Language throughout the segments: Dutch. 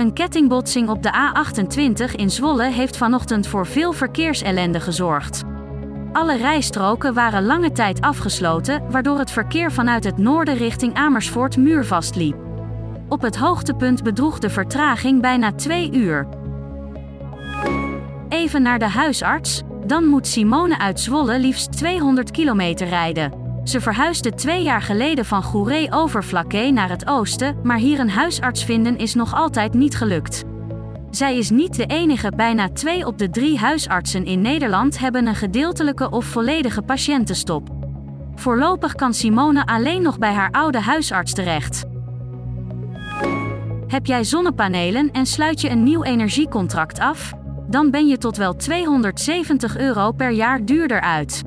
Een kettingbotsing op de A28 in Zwolle heeft vanochtend voor veel verkeersellende gezorgd. Alle rijstroken waren lange tijd afgesloten, waardoor het verkeer vanuit het noorden richting Amersfoort muurvast liep. Op het hoogtepunt bedroeg de vertraging bijna twee uur. Even naar de huisarts, dan moet Simone uit Zwolle liefst 200 kilometer rijden. Ze verhuisde twee jaar geleden van Goeree-Overflakkee naar het oosten, maar hier een huisarts vinden is nog altijd niet gelukt. Zij is niet de enige, bijna twee op de drie huisartsen in Nederland hebben een gedeeltelijke of volledige patiëntenstop. Voorlopig kan Simone alleen nog bij haar oude huisarts terecht. Heb jij zonnepanelen en sluit je een nieuw energiecontract af? Dan ben je tot wel 270 euro per jaar duurder uit.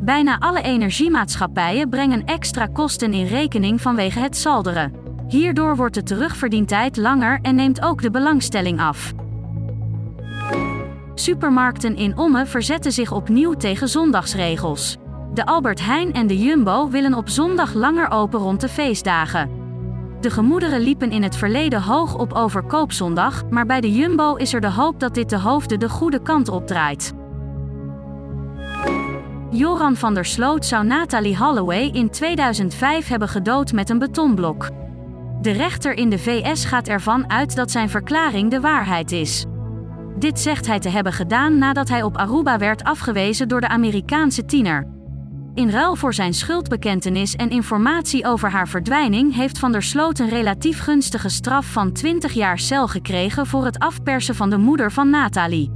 Bijna alle energiemaatschappijen brengen extra kosten in rekening vanwege het salderen. Hierdoor wordt de terugverdientijd langer en neemt ook de belangstelling af. Supermarkten in Ommen verzetten zich opnieuw tegen zondagsregels. De Albert Heijn en de Jumbo willen op zondag langer open rond de feestdagen. De gemoederen liepen in het verleden hoog op over koopzondag, maar bij de Jumbo is er de hoop dat dit de hoofden de goede kant opdraait. Joran van der Sloot zou Natalie Holloway in 2005 hebben gedood met een betonblok. De rechter in de VS gaat ervan uit dat zijn verklaring de waarheid is. Dit zegt hij te hebben gedaan nadat hij op Aruba werd afgewezen door de Amerikaanse tiener. In ruil voor zijn schuldbekentenis en informatie over haar verdwijning heeft Van der Sloot een relatief gunstige straf van 20 jaar cel gekregen voor het afpersen van de moeder van Nathalie.